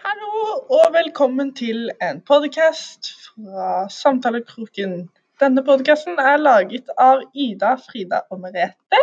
Hallo og velkommen til en podcast fra Samtalekroken. Denne podcasten er laget av Ida, Frida og Merete.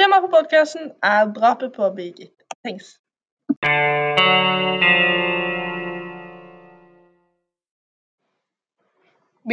Temaet for podcasten er drapet på Birgit Tengs.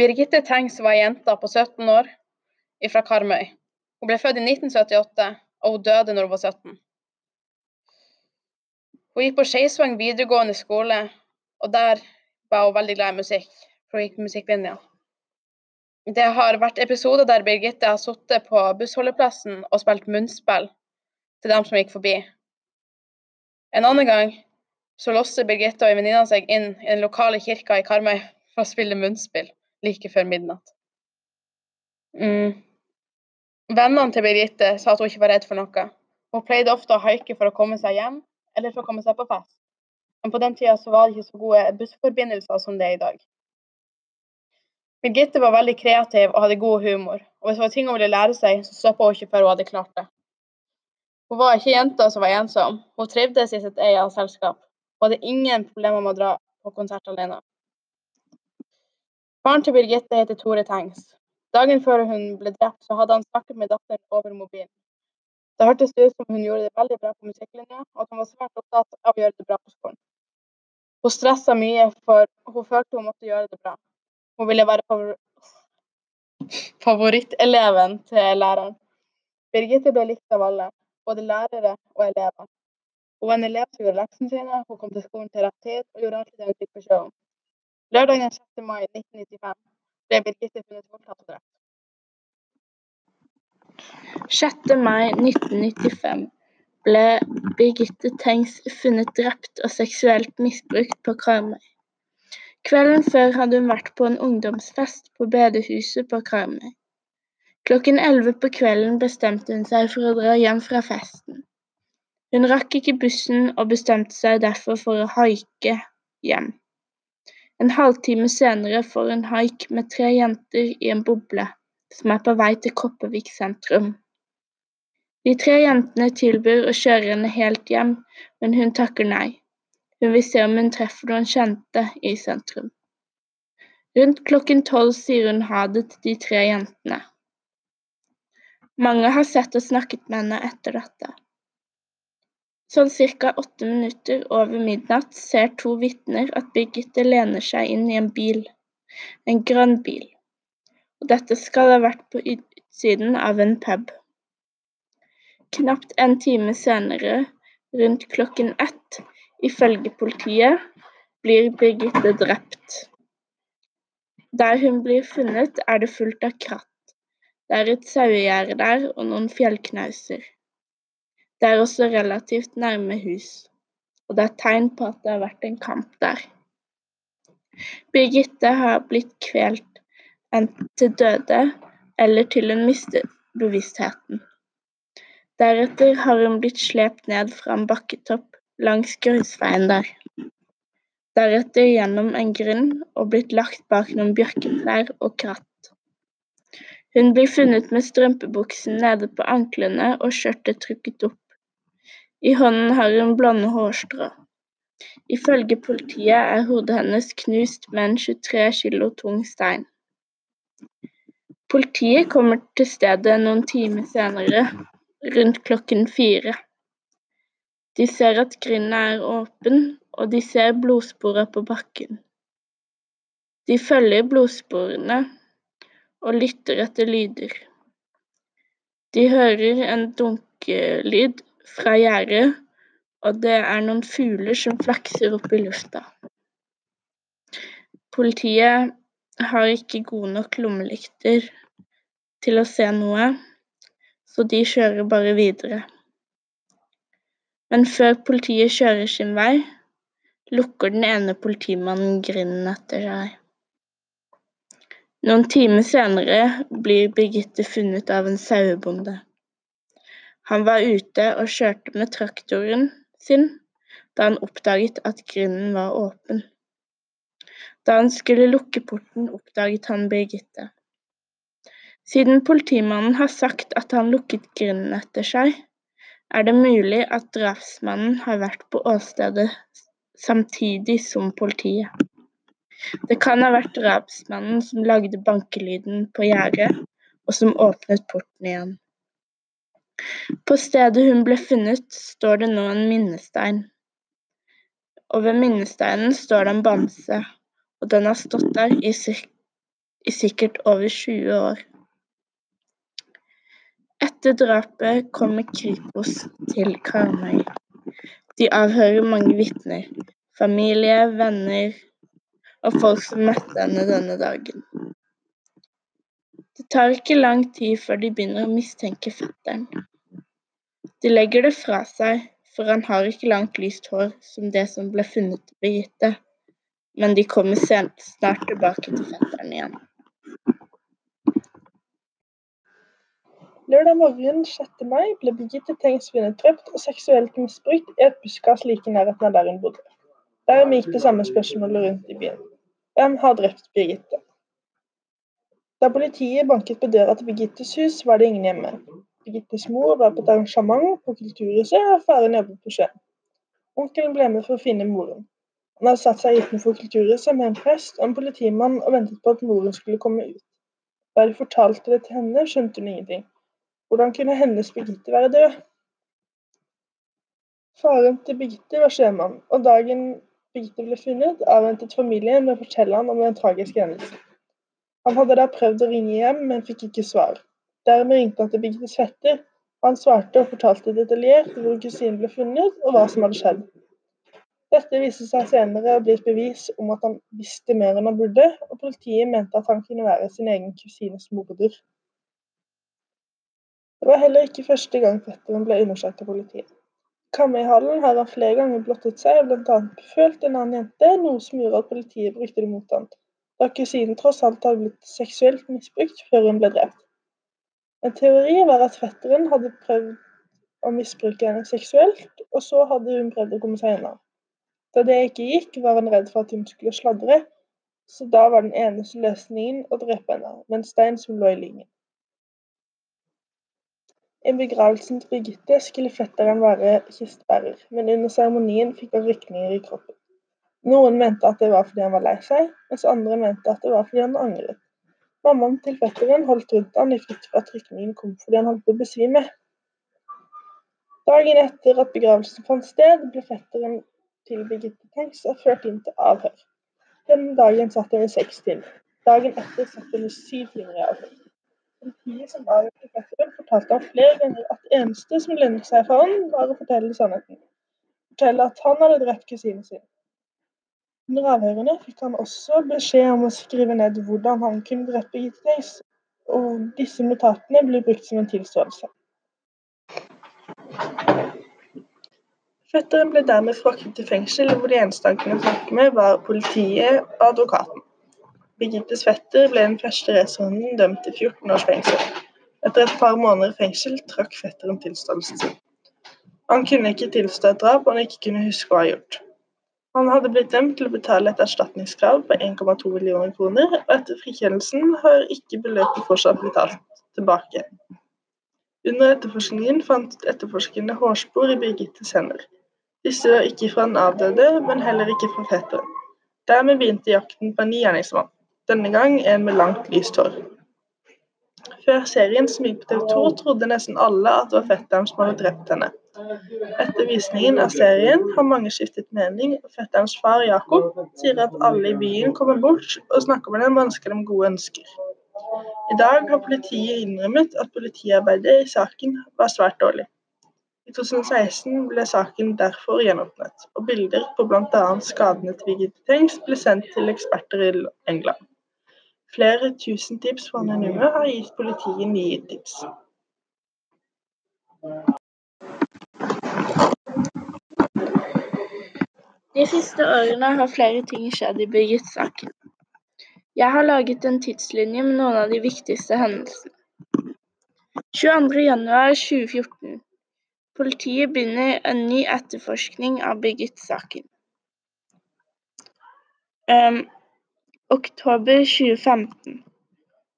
Birgitte Tengs var ei jente på 17 år fra Karmøy. Hun ble født i 1978, og hun døde når hun var 17. Hun gikk på Skeisvang videregående skole, og der var hun veldig glad i musikk, for hun gikk på musikklinja. Det har vært episoder der Birgitte har sittet på bussholdeplassen og spilt munnspill til dem som gikk forbi. En annen gang så låste Birgitte og ei seg inn i den lokale kirka i Karmøy for å spille munnspill like før midnatt. Mm. Vennene til Birgitte sa at hun ikke var redd for noe. Hun pleide ofte å haike for å komme seg hjem, eller for å komme seg på fest. Men på den tida så var det ikke så gode bussforbindelser som det er i dag. Birgitte var veldig kreativ og hadde god humor, og hvis det var ting hun ville lære seg, så stoppa hun ikke før hun hadde klart det. Hun var ikke jenta som var ensom, hun trivdes i sitt eget selskap og hadde ingen problemer med å dra på konsert alene. Faren til Birgitte heter Tore Tengs. Dagen før hun ble drept, så hadde han snakket med datteren over mobilen. Det hørtes ut som hun gjorde det veldig bra på musikklinja, og at hun var svært opptatt av å gjøre det bra på skolen. Hun stressa mye, for hun følte hun måtte gjøre det bra. Hun ville være favor favoritteleven til læreren. Birgitte ble likt av alle, både lærere og elever. Hun var en elev som gjorde leksene sine, hun kom til skolen til rett tid og gjorde alltid det hun fikk beskjed om. Lørdagen 6. mai 1995 ble Birgitte funnet voldtatt og drept. 6. mai 1995 ble Birgitte Tengs funnet drept og seksuelt misbrukt på Karmøy. Kvelden før hadde hun vært på en ungdomsfest på bedehuset på Karmøy. Klokken elleve på kvelden bestemte hun seg for å dra hjem fra festen. Hun rakk ikke bussen og bestemte seg derfor for å haike hjem. En halvtime senere får hun haik med tre jenter i en boble som er på vei til Kopervik sentrum. De tre jentene tilbyr å kjøre henne helt hjem, men hun takker nei. Hun vil se om hun treffer noen kjente i sentrum. Rundt klokken tolv sier hun ha det til de tre jentene. Mange har sett og snakket med henne etter dette. Sånn ca. åtte minutter over midnatt ser to vitner at Birgitte lener seg inn i en bil, en grønn bil, og dette skal ha vært på utsiden av en pub. Knapt en time senere, rundt klokken ett, ifølge politiet, blir Birgitte drept. Der hun blir funnet, er det fullt av kratt. Det er et sauegjerde der og noen fjellknauser. Det er også relativt nærme hus, og det er tegn på at det har vært en kamp der. Birgitte har blitt kvelt enten til døde eller til hun mistet bevisstheten. Deretter har hun blitt slept ned fra en bakketopp langs grusveien der. Deretter gjennom en grunn og blitt lagt bak noen bjørketrær og kratt. Hun blir funnet med strømpebuksen nede på anklene og skjørtet trukket opp. I hånden har hun blonde hårstrå. Ifølge politiet er hodet hennes knust med en 23 kilo tung stein. Politiet kommer til stedet noen timer senere rundt klokken fire. De ser at grinden er åpen, og de ser blodsporene på bakken. De følger blodsporene og lytter etter lyder. De hører en dunkelyd fra gjerdet, og det er noen fugler som flakser opp i lufta. Politiet har ikke gode nok lommelykter til å se noe, så de kjører bare videre. Men før politiet kjører sin vei, lukker den ene politimannen grinden etter seg. Noen timer senere blir Birgitte funnet av en sauebonde. Han var ute og kjørte med traktoren sin da han oppdaget at grinden var åpen. Da han skulle lukke porten, oppdaget han Birgitte. Siden politimannen har sagt at han lukket grinden etter seg, er det mulig at drapsmannen har vært på åstedet samtidig som politiet. Det kan ha vært drapsmannen som lagde bankelyden på gjerdet, og som åpnet porten igjen. På stedet hun ble funnet, står det nå en minnestein. Og ved minnesteinen står det en bamse, og den har stått der i, i sikkert over 20 år. Etter drapet kommer Kripos til Karmøy. De avhører mange vitner, familie, venner og folk som møtte henne denne dagen. Det tar ikke lang tid før de begynner å mistenke fetteren. De legger det fra seg, for han har ikke langt lyst hår som det som ble funnet til Birgitte, men de kommer snart tilbake til fetteren igjen. Lørdag morgen 6. mai ble Birgitte Tengs funnet drept og seksuelt misbrukt i et buskas like i nærheten av der hun bodde. Dermed gikk det samme spørsmålet rundt i byen. Hvem har drept Birgitte? Da politiet banket på døra til Birgittes hus, var det ingen hjemme. Birgittes mor var på et arrangement på Kulturhuset, og faren jobbet på sjøen. Onkelen ble med for å finne moren. Han hadde satt seg utenfor Kulturhuset med en prest og en politimann og ventet på at moren skulle komme ut. Da de fortalte det til henne, skjønte hun ingenting. Hvordan kunne hennes Birgitte være død? Faren til Birgitte var sjømann, og dagen Birgitte ble funnet, avventet familien med å fortelle han om den tragiske hendelsen. Han hadde da prøvd å ringe hjem, men fikk ikke svar. Dermed ringte han til Birgittes fetter. Han svarte og fortalte detaljert hvor kusinen ble funnet, og hva som hadde skjedd. Dette viste seg senere å bli et bevis om at han visste mer enn han burde, og politiet mente at han kunne være sin egen kusines morder. Det var heller ikke første gang fetteren ble undersøkt av politiet. Kamøyhallen har han flere ganger blottet seg og bl.a. befølt en annen jente, noe som gjorde at politiet brukte det mot ham, da kusinen tross alt hadde blitt seksuelt misbrukt før hun ble drept. En teori var at fetteren hadde prøvd å misbruke henne seksuelt, og så hadde hun prøvd å komme seg unna. Da det ikke gikk, var han redd for at hun skulle sladre, så da var den eneste løsningen å drepe henne med en stein som lå i lyngen. I begravelsen til Birgitte skulle fetteren være kistebærer, men under seremonien fikk han rykninger i kroppen. Noen mente at det var fordi han var lei seg, mens andre mente at det var fordi han angret. Mammaen til fetteren holdt rundt han i frykt for at rykningen kom fordi han holdt på å besvime. Dagen etter at begravelsen fant sted, ble fetteren til Birgitte Tengs ført inn til avhør. Denne dagen satt hun i seks timer. Dagen etter satt hun i syv timer i avhør. Politiet som avgjorde fetteren, fortalte ham flere ganger at det eneste som lønnet seg for ham, var å fortelle sannheten. Fortelle at han hadde drept kusinen sin. Under avhørene fikk han også beskjed om å skrive ned hvordan han kunne drepe Birgitte og disse notatene ble brukt som en tilståelse. Fetteren ble dermed fraktet til fengsel, hvor de eneste han kunne snakke med, var politiet og advokaten. Birgittes fetter ble den første racerhunden dømt til 14 års fengsel. Etter et par måneder i fengsel trakk fetteren tilståelsen sin. Han kunne ikke tilstå et drap han ikke kunne huske å ha gjort. Han hadde blitt dømt til å betale et erstatningskrav på 1,2 millioner kroner, og etter frikjennelsen har ikke beløpet fortsatt blitt tatt tilbake. Under etterforskningen fant etterforskerne hårspor i Birgittes hender. Disse var ikke fra den avdøde, men heller ikke fra fetteren. Dermed begynte jakten på en ny gjerningsmann denne gang en med langt, lyst hår. Før serien som gikk på TV 2, trodde nesten alle at det var fetteren som hadde drept henne. Etter visningen av serien har mange skiftet mening, og fetterens far Jakob sier at alle i byen kommer bort og snakker med dem og ønsker dem gode ønsker. I dag har politiet innrømmet at politiarbeidet i saken var svært dårlig. I 2016 ble saken derfor gjenåpnet, og bilder på bl.a. skadene til Birgitte Tengs ble sendt til eksperter i England. Flere tusen tips fra anonyme har gitt politiet nye tips. De siste årene har flere ting skjedd i Birgit-saken. Jeg har laget en tidslinje med noen av de viktigste hendelsene. 22.1.2014. Politiet begynner en ny etterforskning av Birgit-saken. Um, Oktober 2015.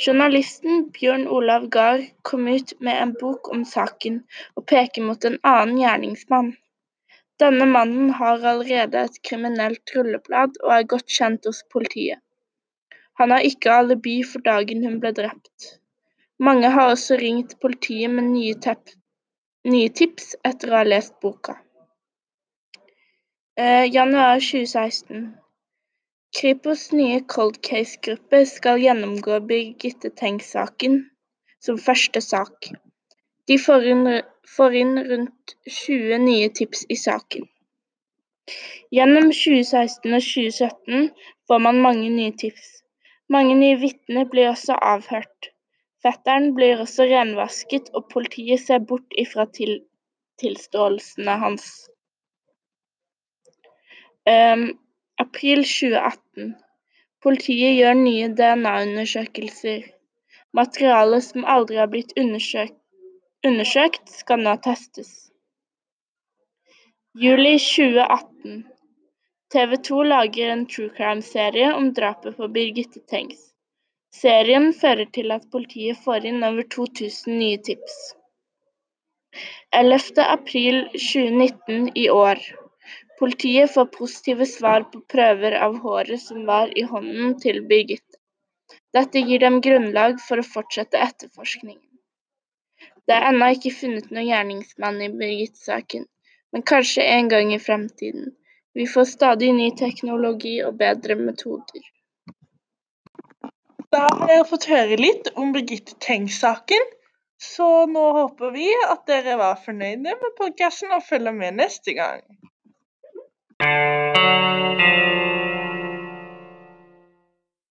Journalisten Bjørn Olav Gahr kom ut med en bok om saken og peker mot en annen gjerningsmann. Denne mannen har allerede et kriminelt rulleblad og er godt kjent hos politiet. Han har ikke alibi for dagen hun ble drept. Mange har også ringt politiet med nye, tepp, nye tips etter å ha lest boka. Eh, januar 2016. Kripos' nye cold case-gruppe skal gjennomgå Birgitte Tengs-saken som første sak. De får inn, får inn rundt 20 nye tips i saken. Gjennom 2016 og 2017 får man mange nye tips. Mange nye vitner blir også avhørt. Fetteren blir også renvasket, og politiet ser bort ifra til, tilståelsene hans. Um, april 2018. Politiet gjør nye DNA-undersøkelser. Materialet som aldri har blitt undersøkt, undersøkt, skal nå testes. Juli 2018. TV 2 lager en true crime-serie om drapet på Birgitte Tengs. Serien fører til at politiet får inn over 2000 nye tips. 11. april 2019 i år. Politiet får positive svar på prøver av håret som var i hånden til Birgitte. Dette gir dem grunnlag for å fortsette etterforskningen. Det er ennå ikke funnet noen gjerningsmann i Birgitte-saken, men kanskje en gang i fremtiden. Vi får stadig ny teknologi og bedre metoder. Da har dere fått høre litt om Birgitte Tengs-saken, så nå håper vi at dere var fornøyde med podkasten og følger med neste gang.